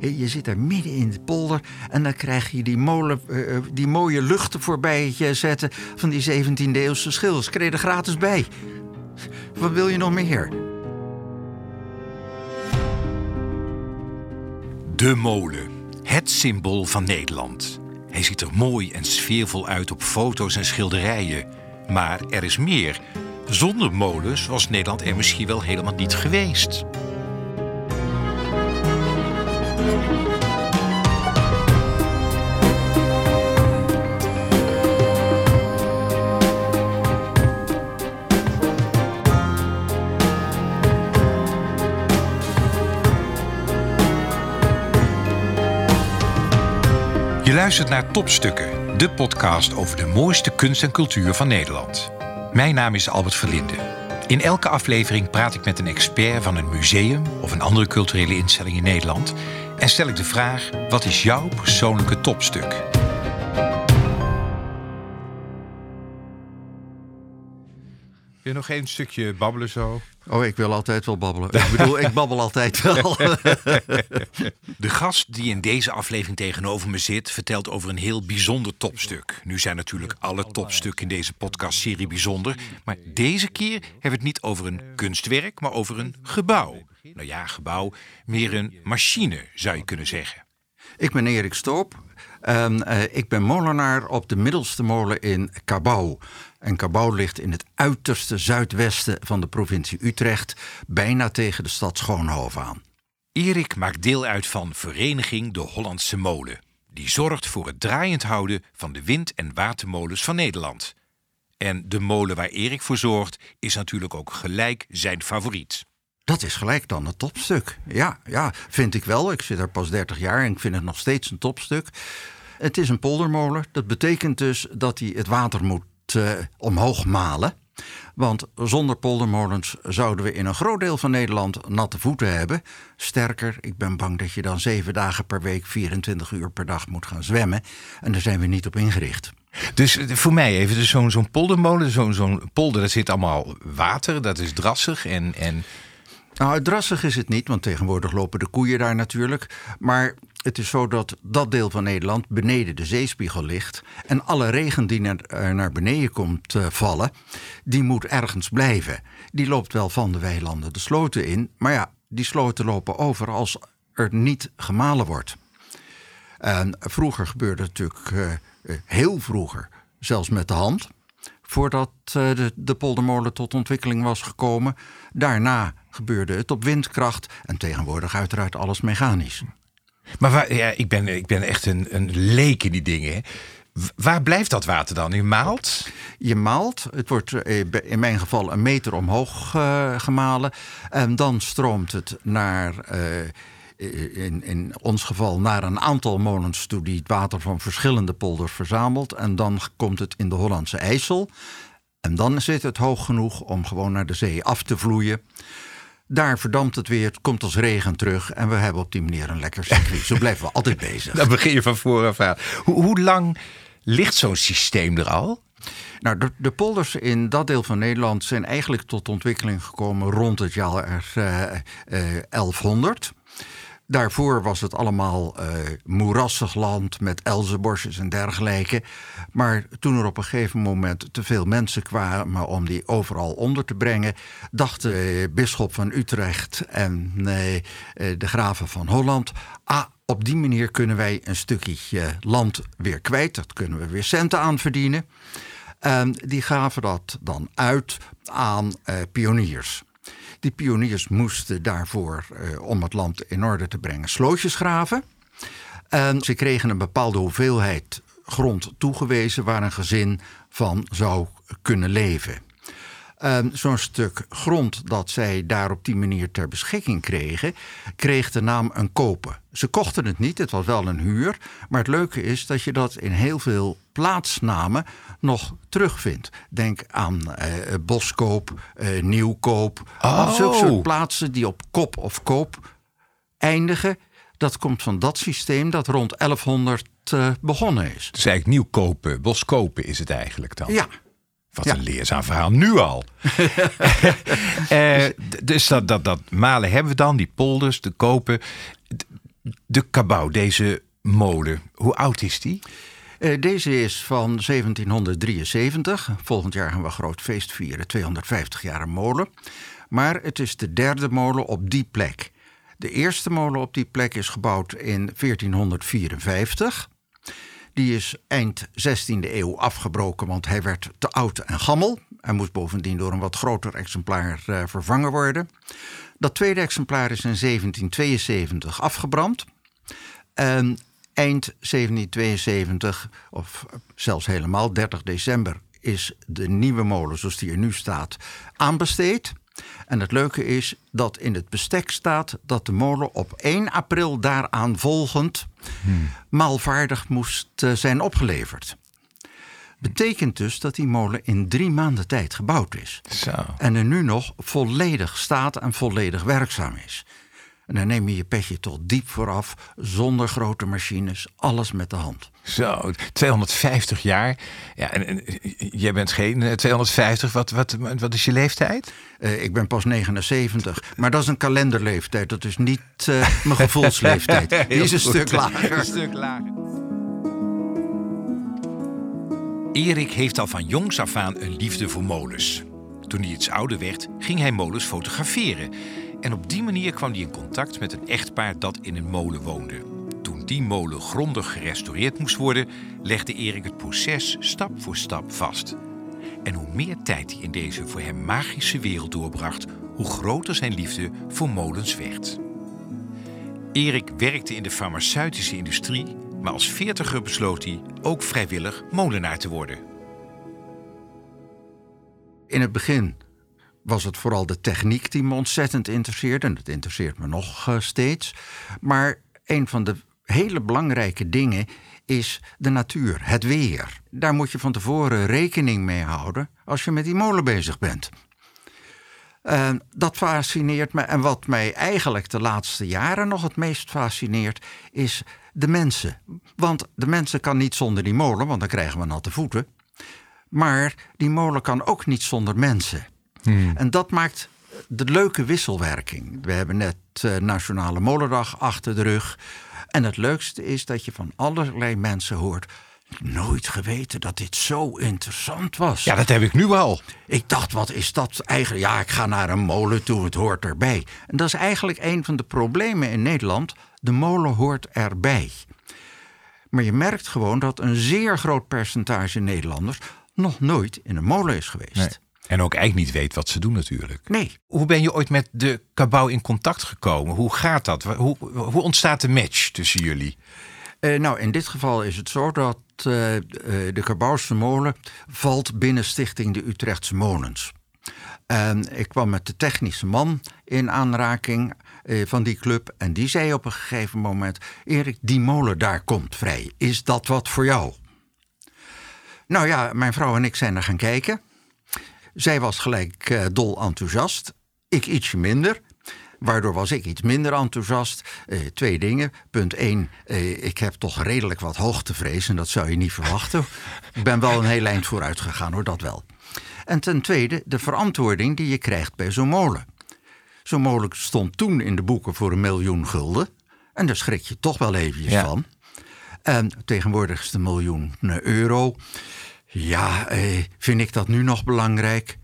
Je zit daar midden in de polder en dan krijg je die, molen, uh, die mooie luchten voorbij zetten van die 17e eeuwse schilders. Kreeg er gratis bij. Wat wil je nog meer? De molen, het symbool van Nederland. Hij ziet er mooi en sfeervol uit op foto's en schilderijen. Maar er is meer. Zonder molens was Nederland er misschien wel helemaal niet geweest. Je luistert naar Topstukken, de podcast over de mooiste kunst en cultuur van Nederland. Mijn naam is Albert Verlinde. In elke aflevering praat ik met een expert van een museum of een andere culturele instelling in Nederland en stel ik de vraag: wat is jouw persoonlijke topstuk? Je nog één stukje babbelen zo? Oh, ik wil altijd wel babbelen. Ik bedoel, ik babbel altijd wel. De gast die in deze aflevering tegenover me zit, vertelt over een heel bijzonder topstuk. Nu zijn natuurlijk alle topstukken in deze podcastserie bijzonder. Maar deze keer hebben we het niet over een kunstwerk, maar over een gebouw. Nou ja, gebouw, meer een machine zou je kunnen zeggen. Ik ben Erik Stoop. Uh, ik ben molenaar op de middelste molen in Cabau. En Cabau ligt in het uiterste zuidwesten van de provincie Utrecht, bijna tegen de stad Schoonhoven aan. Erik maakt deel uit van Vereniging de Hollandse Molen. Die zorgt voor het draaiend houden van de wind- en watermolens van Nederland. En de molen waar Erik voor zorgt is natuurlijk ook gelijk zijn favoriet. Dat is gelijk dan het topstuk. Ja, ja, vind ik wel. Ik zit er pas 30 jaar en ik vind het nog steeds een topstuk. Het is een poldermolen. Dat betekent dus dat hij het water moet omhoog malen. Want zonder poldermolens zouden we in een groot deel van Nederland natte voeten hebben. Sterker, ik ben bang dat je dan zeven dagen per week, 24 uur per dag moet gaan zwemmen. En daar zijn we niet op ingericht. Dus voor mij even, dus zo'n poldermolen, zo'n polder, daar zit allemaal water, dat is drassig en... en... Nou, drassig is het niet, want tegenwoordig lopen de koeien daar natuurlijk. Maar het is zo dat dat deel van Nederland beneden de zeespiegel ligt. En alle regen die naar, eh, naar beneden komt uh, vallen, die moet ergens blijven. Die loopt wel van de weilanden de sloten in. Maar ja, die sloten lopen over als er niet gemalen wordt. En vroeger gebeurde het natuurlijk uh, heel vroeger, zelfs met de hand. Voordat de, de poldermolen tot ontwikkeling was gekomen. Daarna gebeurde het op windkracht en tegenwoordig uiteraard alles mechanisch. Maar waar, ja, ik, ben, ik ben echt een, een leek in die dingen. Waar blijft dat water dan? Je maalt? Je maalt. Het wordt eh, in mijn geval een meter omhoog uh, gemalen. En dan stroomt het naar, uh, in, in ons geval, naar een aantal molens toe... die het water van verschillende polders verzamelt. En dan komt het in de Hollandse IJssel. En dan zit het hoog genoeg om gewoon naar de zee af te vloeien. Daar verdampt het weer, het komt als regen terug en we hebben op die manier een lekker circuit. Zo blijven we altijd bezig. Dan begin je van vooraf aan. Hoe, hoe lang ligt zo'n systeem er al? Nou, de, de, polders in dat deel van Nederland zijn eigenlijk tot ontwikkeling gekomen rond het jaar uh, uh, 1100. Daarvoor was het allemaal uh, moerassig land met elzenbosjes en dergelijke. Maar toen er op een gegeven moment te veel mensen kwamen om die overal onder te brengen, dacht de bisschop van Utrecht en uh, de graven van Holland. Ah, op die manier kunnen wij een stukje land weer kwijt. Dat kunnen we weer centen aan verdienen. En die gaven dat dan uit aan uh, pioniers. Die pioniers moesten daarvoor, eh, om het land in orde te brengen, slootjes graven. En ze kregen een bepaalde hoeveelheid grond toegewezen waar een gezin van zou kunnen leven. Zo'n stuk grond dat zij daar op die manier ter beschikking kregen, kreeg de naam een kopen. Ze kochten het niet, het was wel een huur. Maar het leuke is dat je dat in heel veel plaatsnamen nog terugvindt. Denk aan eh, Boskoop, eh, Nieuwkoop. Oh. Zulke soort plaatsen die op kop of koop eindigen. Dat komt van dat systeem dat rond 1100 uh, begonnen is. Dus eigenlijk Nieuwkopen, Boskopen is het eigenlijk dan? Ja. Wat ja. een leerzaam verhaal, nu al. uh, dus dat, dat, dat malen hebben we dan, die polders, de kopen. De kabouw, deze molen, hoe oud is die? Uh, deze is van 1773. Volgend jaar gaan we een groot feest vieren, 250 jaar een molen. Maar het is de derde molen op die plek. De eerste molen op die plek is gebouwd in 1454. Die is eind 16e eeuw afgebroken, want hij werd te oud en gammel. Hij moest bovendien door een wat groter exemplaar uh, vervangen worden. Dat tweede exemplaar is in 1772 afgebrand. Eind 1772, of zelfs helemaal 30 december, is de nieuwe molen zoals die er nu staat aanbesteed. En het leuke is dat in het bestek staat dat de molen op 1 april daaraan volgend hmm. maalvaardig moest eh, zijn opgeleverd. Betekent dus dat die molen in drie maanden tijd gebouwd is. Zo. En er nu nog volledig staat en volledig werkzaam is. En dan neem je je petje tot diep vooraf, zonder grote machines, alles met de hand. Zo, 250 jaar. Ja, en, en jij bent geen 250. Eh, wat, wat, wat is je leeftijd? Uh, ik ben pas 79. Maar dat is een kalenderleeftijd. Dat is niet uh, mijn gevoelsleeftijd. Die is een stuk lager. Een stuk lager. Erik heeft al van jongs af aan een liefde voor molens. Toen hij iets ouder werd, ging hij molens fotograferen. En op die manier kwam hij in contact met een echtpaar dat in een molen woonde. Toen die molen grondig gerestaureerd moest worden, legde Erik het proces stap voor stap vast. En hoe meer tijd hij in deze voor hem magische wereld doorbracht, hoe groter zijn liefde voor molens werd. Erik werkte in de farmaceutische industrie, maar als veertiger besloot hij ook vrijwillig molenaar te worden. In het begin was het vooral de techniek die me ontzettend interesseerde. En dat interesseert me nog uh, steeds. Maar een van de hele belangrijke dingen is de natuur, het weer. Daar moet je van tevoren rekening mee houden als je met die molen bezig bent. Uh, dat fascineert me. En wat mij eigenlijk de laatste jaren nog het meest fascineert, is de mensen. Want de mensen kan niet zonder die molen, want dan krijgen we natte voeten. Maar die molen kan ook niet zonder mensen. Hmm. En dat maakt de leuke wisselwerking. We hebben net uh, Nationale Molendag achter de rug. En het leukste is dat je van allerlei mensen hoort. Nooit geweten dat dit zo interessant was. Ja, dat heb ik nu al. Ik dacht, wat is dat eigenlijk? Ja, ik ga naar een molen toe, het hoort erbij. En dat is eigenlijk een van de problemen in Nederland. De molen hoort erbij. Maar je merkt gewoon dat een zeer groot percentage Nederlanders nog nooit in een molen is geweest. Nee. En ook eigenlijk niet weet wat ze doen natuurlijk. Nee. Hoe ben je ooit met de kabouw in contact gekomen? Hoe gaat dat? Hoe, hoe ontstaat de match tussen jullie? Uh, nou, in dit geval is het zo dat uh, de Kabouwse molen valt binnen Stichting de Utrechtse Molens. En ik kwam met de technische man in aanraking uh, van die club. En die zei op een gegeven moment: Erik, die molen daar komt vrij. Is dat wat voor jou? Nou ja, mijn vrouw en ik zijn er gaan kijken. Zij was gelijk uh, dol enthousiast. Ik ietsje minder. Waardoor was ik iets minder enthousiast. Uh, twee dingen. Punt één, uh, ik heb toch redelijk wat hoogtevrees. En dat zou je niet verwachten. ik ben wel een heel eind vooruit gegaan hoor, dat wel. En ten tweede, de verantwoording die je krijgt bij zo'n molen. Zo'n molen stond toen in de boeken voor een miljoen gulden. En daar schrik je toch wel eventjes van. En tegenwoordig is het een miljoen euro. Ja, eh, vind ik dat nu nog belangrijk?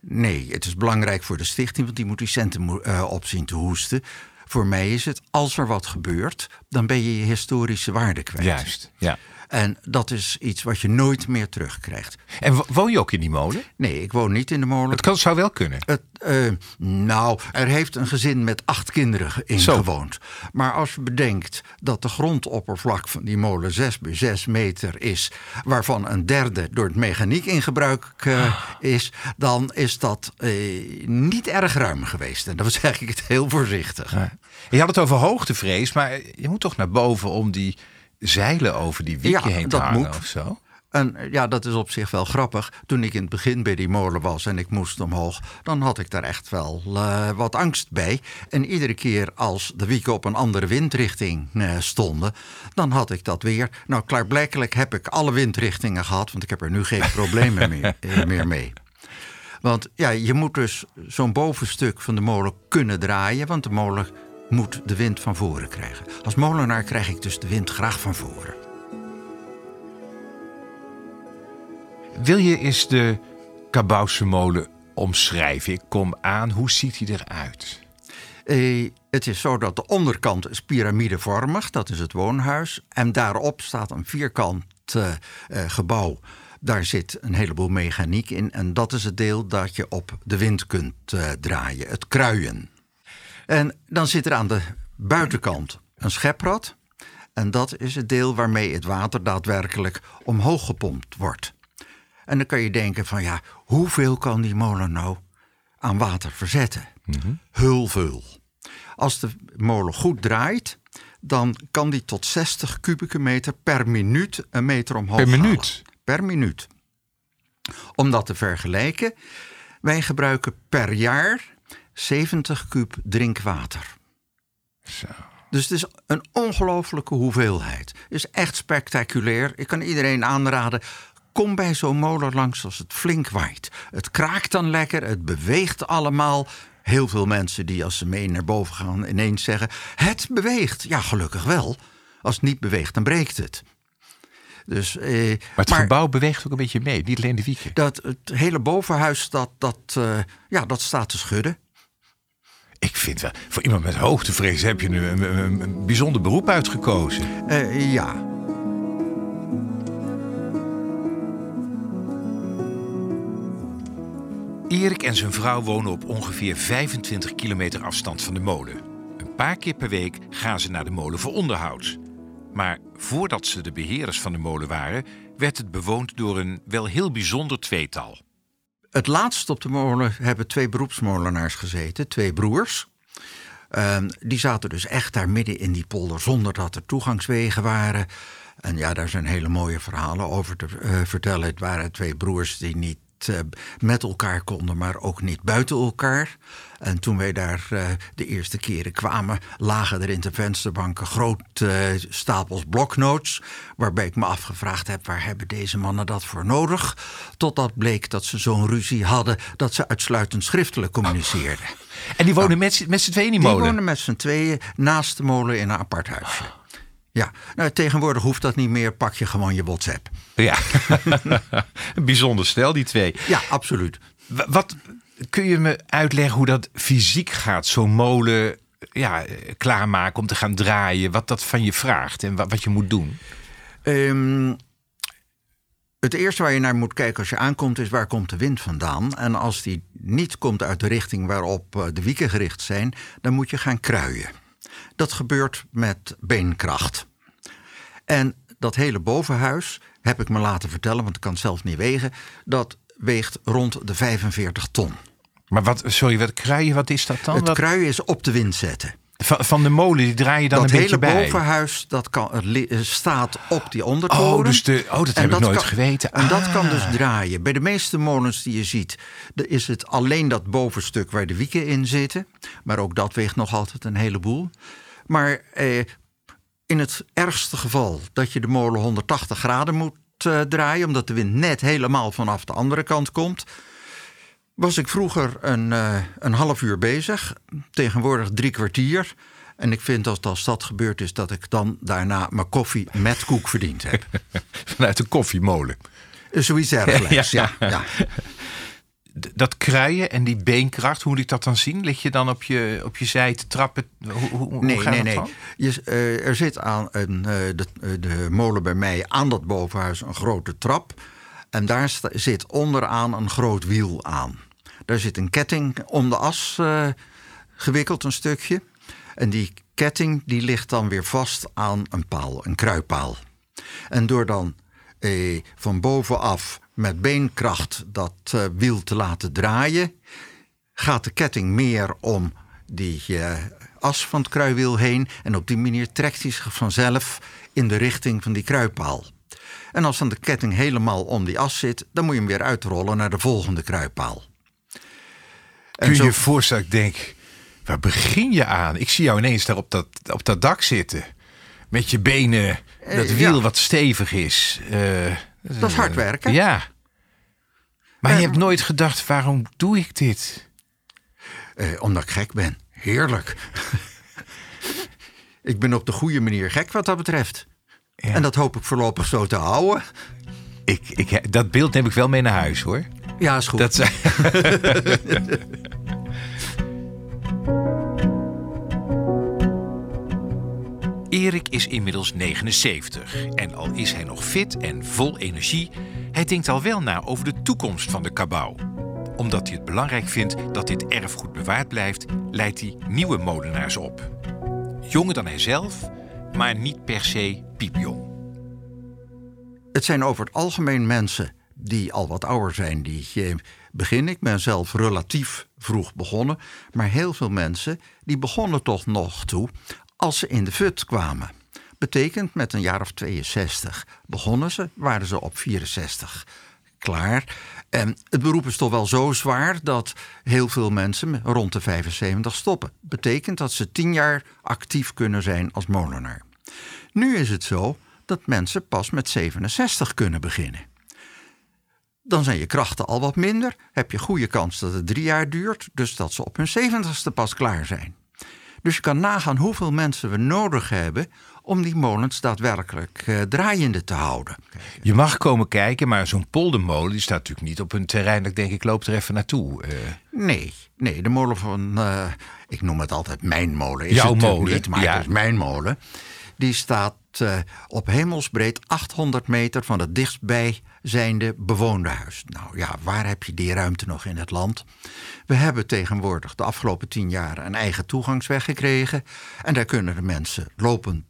Nee, het is belangrijk voor de stichting, want die moet die centen uh, op zien te hoesten. Voor mij is het, als er wat gebeurt, dan ben je je historische waarde kwijt. Juist, ja. En dat is iets wat je nooit meer terugkrijgt. En woon je ook in die molen? Nee, ik woon niet in de molen. Het kan, zou wel kunnen. Het, uh, nou, er heeft een gezin met acht kinderen in gewoond. Maar als je bedenkt dat de grondoppervlak van die molen 6 bij 6 meter is, waarvan een derde door het mechaniek in gebruik uh, is, dan is dat uh, niet erg ruim geweest. En dat zeg ik het heel voorzichtig. Ja. Je had het over hoogtevrees, maar je moet toch naar boven om die zeilen over die wiekje heen te dat hangen moet. of zo? En ja, dat is op zich wel grappig. Toen ik in het begin bij die molen was en ik moest omhoog, dan had ik daar echt wel uh, wat angst bij. En iedere keer als de wieken op een andere windrichting uh, stonden, dan had ik dat weer. Nou, klaarblijkelijk heb ik alle windrichtingen gehad, want ik heb er nu geen problemen meer, eh, meer mee. Want ja, je moet dus zo'n bovenstuk van de molen kunnen draaien, want de molen moet de wind van voren krijgen. Als molenaar krijg ik dus de wind graag van voren. Wil je eens de Kabouwse molen omschrijven? Ik kom aan, hoe ziet hij eruit? Eh, het is zo dat de onderkant is piramidevormig, dat is het woonhuis. En daarop staat een vierkant eh, eh, gebouw. Daar zit een heleboel mechaniek in. En dat is het deel dat je op de wind kunt eh, draaien, het kruien. En dan zit er aan de buitenkant een scheprad. En dat is het deel waarmee het water daadwerkelijk omhoog gepompt wordt. En dan kan je denken van ja, hoeveel kan die molen nou aan water verzetten? Heel veel. Als de molen goed draait, dan kan die tot 60 kubieke meter per minuut een meter omhoog Per halen. minuut? Per minuut. Om dat te vergelijken, wij gebruiken per jaar 70 kub drinkwater. Zo. Dus het is een ongelofelijke hoeveelheid. Het is echt spectaculair. Ik kan iedereen aanraden. Kom bij zo'n molen langs als het flink waait. Het kraakt dan lekker, het beweegt allemaal. Heel veel mensen die als ze mee naar boven gaan ineens zeggen... het beweegt. Ja, gelukkig wel. Als het niet beweegt, dan breekt het. Dus, eh, Maar het gebouw beweegt ook een beetje mee, niet alleen de wieken. dat, het hele bovenhuis, dat, dat, eh, ja, dat staat te schudden. Ik vind wel, voor iemand met hoogtevrees heb je nu een, een- een bijzonder beroep uitgekozen. Eh, ja, Erik en zijn vrouw wonen op ongeveer 25 kilometer afstand van de molen. Een paar keer per week gaan ze naar de molen voor onderhoud. Maar voordat ze de beheerders van de molen waren, werd het bewoond door een wel heel bijzonder tweetal. Het laatst op de molen hebben twee beroepsmolenaars gezeten, twee broers. Ehm, die zaten dus echt daar midden in die polder zonder dat er toegangswegen waren. En ja, daar zijn hele mooie verhalen over te eh, vertellen. Het waren twee broers die niet met elkaar konden, maar ook niet buiten elkaar. En toen wij daar eh, de eerste keren kwamen, lagen er in de vensterbanken grote eh, stapels bloknotes. Waarbij ik me afgevraagd heb, waar hebben deze mannen dat voor nodig? Totdat bleek dat ze zo'n ruzie hadden dat ze uitsluitend schriftelijk communiceerden. En die wonen met, z'n- met z'n tweeën in die Die molen. wonen met z'n tweeën naast de molen in een apart huisje. Ja, nou, tegenwoordig hoeft dat niet meer. Pak je gewoon je WhatsApp. Ja, een bijzonder stel, die twee. Ja, absoluut. Wa- Wat kun je me uitleggen hoe dat fysiek gaat? Zo'n molen ja, klaarmaken om te gaan draaien. Wat dat van je vraagt en wat, wat je moet doen. Ehm, het eerste waar je naar moet kijken als je aankomt is waar komt de wind vandaan. En als die niet komt uit de richting waarop eh, de wieken gericht zijn, dan moet je gaan kruien. Dat gebeurt met beenkracht. En dat hele bovenhuis, heb ik me laten vertellen, want ik kan het zelf niet wegen, dat weegt rond de 45 ton. Maar wat, sorry, wat kruien, wat is dat dan? Het kruien is op de wind zetten. van, van de molen, die draai je dan dat een hele beetje bij. bovenhuis dat kan, eh, staat op die ondertoren. Oh, dus de- oh, dat heb ik nooit kan- geweten. En dat Ah. kan dus draaien. Bij de meeste molens die je ziet, is het alleen dat bovenstuk waar de wieken in zitten. Maar ook dat weegt nog altijd een heleboel. Maar eh, in het ergste geval dat je de molen 180 graden moet eh, draaien, omdat de wind net helemaal vanaf de andere kant komt. Was ik vroeger een, eh, een half uur bezig, tegenwoordig drie kwartier. En ik vind als, als dat gebeurd is, dat ik dan daarna mijn koffie met koek verdiend heb. Vanuit de koffiemolen. Zoiets dergelijks, ja. ja, D- Dat kruien en die beenkracht, hoe moet ik dat dan zien? Lig je dan op je, op je zij te trappen? Hoe, hoe, hoe Nee, gaat nee, nee. Je, eh, er zit aan een, eh, de, eh, de molen bij mij aan dat bovenhuis een grote trap. En daar sta- zit onderaan een groot wiel aan. Daar zit een ketting om de as gewikkeld, een stukje. En die ketting die ligt dan weer vast aan een paal, een kruipaal. En door dan van bovenaf met beenkracht dat eh, wiel te laten draaien, gaat de ketting meer om die eh, as van het kruiwiel heen. En op die manier trekt hij zich vanzelf in de richting van die kruipaal. En als dan de ketting helemaal om die as zit, dan moet je hem weer uitrollen naar de volgende kruipaal. En Kun je zo- je voorstellen, ik denk, waar begin je aan? Ik zie jou ineens daar op dat, op dat dak zitten. Met je benen, dat Eh, wiel ja. wat stevig is. Dat is hard werken. Ja. Maar je Eh, hebt nooit gedacht, waarom doe ik dit? Eh, omdat ik gek ben. Heerlijk. Ik ben op de goede manier gek wat dat betreft. En dat hoop ik voorlopig zo te houden. Ik, ik, dat beeld neem ik wel mee naar huis hoor. Ja, is goed. Dat Erik is inmiddels 79 en al is hij nog fit en vol energie, hij denkt al wel na over de toekomst van de kabouw. Omdat hij het belangrijk vindt dat dit erfgoed bewaard blijft, leidt hij nieuwe molenaars op. Jonger dan hij zelf, maar niet per se piepjong. Het zijn over het algemeen mensen die al wat ouder zijn, die beginnen. Ik ben zelf relatief vroeg begonnen, maar heel veel mensen die begonnen toch nog toe als ze in de fut kwamen. Betekent met een jaar of 62 begonnen ze, waren ze op 64 klaar. En het beroep is toch wel zo zwaar dat heel veel mensen rond de 75 stoppen. Betekent dat ze 10 jaar actief kunnen zijn als molenaar. Nu is het zo dat mensen pas met 67 kunnen beginnen. Dan zijn je krachten al wat minder. Heb je goede kans dat het drie jaar duurt, dus dat ze op hun 70ste pas klaar zijn. Dus je kan nagaan hoeveel mensen we nodig hebben om die molens daadwerkelijk uh, draaiende te houden. Je mag komen kijken, maar zo'n poldermolen die staat natuurlijk niet op een terrein dat ik denk ik loop er even naartoe. Uh. Nee, nee, de molen van, uh, ik noem het altijd mijn molen. Is Jouw het molen, niet, maar ja. het is mijn molen. Die staat op hemelsbreed 800 meter van het dichtstbijzijnde bewoonde huis. Nou ja, waar heb je die ruimte nog in het land? We hebben tegenwoordig de afgelopen tien jaar een eigen toegangsweg gekregen. En daar kunnen de mensen lopend eh,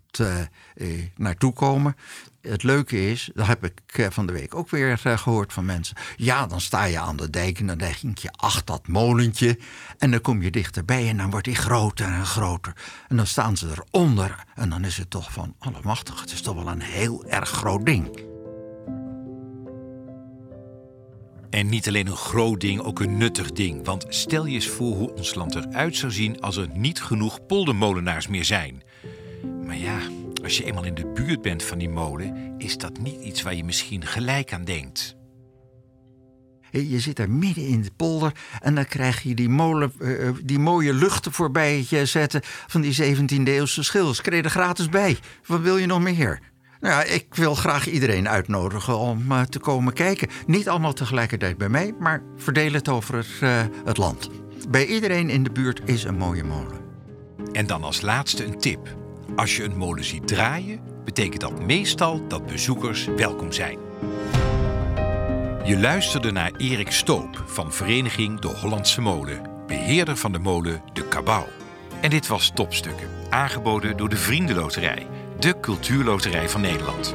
naartoe komen. Het leuke is, dat heb ik eh, van de week ook weer gehoord van mensen. Ja, dan sta je aan de dijk en dan denk je, ach, dat molentje. En dan kom je dichterbij en dan wordt die groter en groter. En dan staan ze eronder. En dan is het toch van, allemachtig, het is toch wel een heel erg groot ding. En niet alleen een groot ding, ook een nuttig ding. Want stel je eens voor hoe ons land eruit zou zien als er niet genoeg poldermolenaars meer zijn. Maar ja, als je eenmaal in de buurt bent van die molen, is dat niet iets waar je misschien gelijk aan denkt. Je zit daar midden in de polder en dan krijg je die, molen, uh, die mooie luchten voorbij je zetten van die 17e eeuwse schilders. Kreeg er gratis bij. Wat wil je nog meer? Nou ja, ik wil graag iedereen uitnodigen om uh, te komen kijken. Niet allemaal tegelijkertijd bij mij, maar verdeel het over het, uh, het land. Bij iedereen in de buurt is een mooie molen. En dan als laatste een tip. Als je een molen ziet draaien, betekent dat meestal dat bezoekers welkom zijn. Je luisterde naar Erik Stoop van Vereniging De Hollandse Molen, beheerder van de molen De Kabouw. En dit was Topstukken, aangeboden door de Vriendenloterij, de cultuurloterij van Nederland.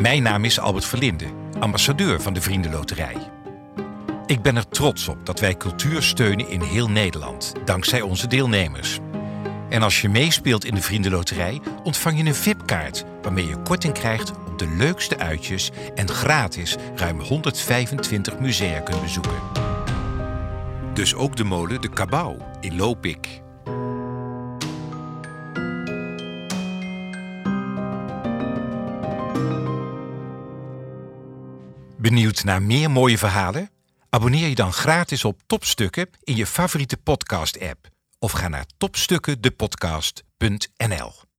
Mijn naam is Albert Verlinde, ambassadeur van de Vriendenloterij. Ik ben er trots op dat wij cultuur steunen in heel Nederland, dankzij onze deelnemers. En als je meespeelt in de Vriendenloterij, ontvang je een VIP-kaart waarmee je korting krijgt op de leukste uitjes en gratis ruim 125 musea kunt bezoeken. Dus ook de molen De Kabouw in Lopik. Benieuwd naar meer mooie verhalen? Abonneer je dan gratis op Topstukken in je favoriete podcast-app of ga naar topstukkendepodcast.nl.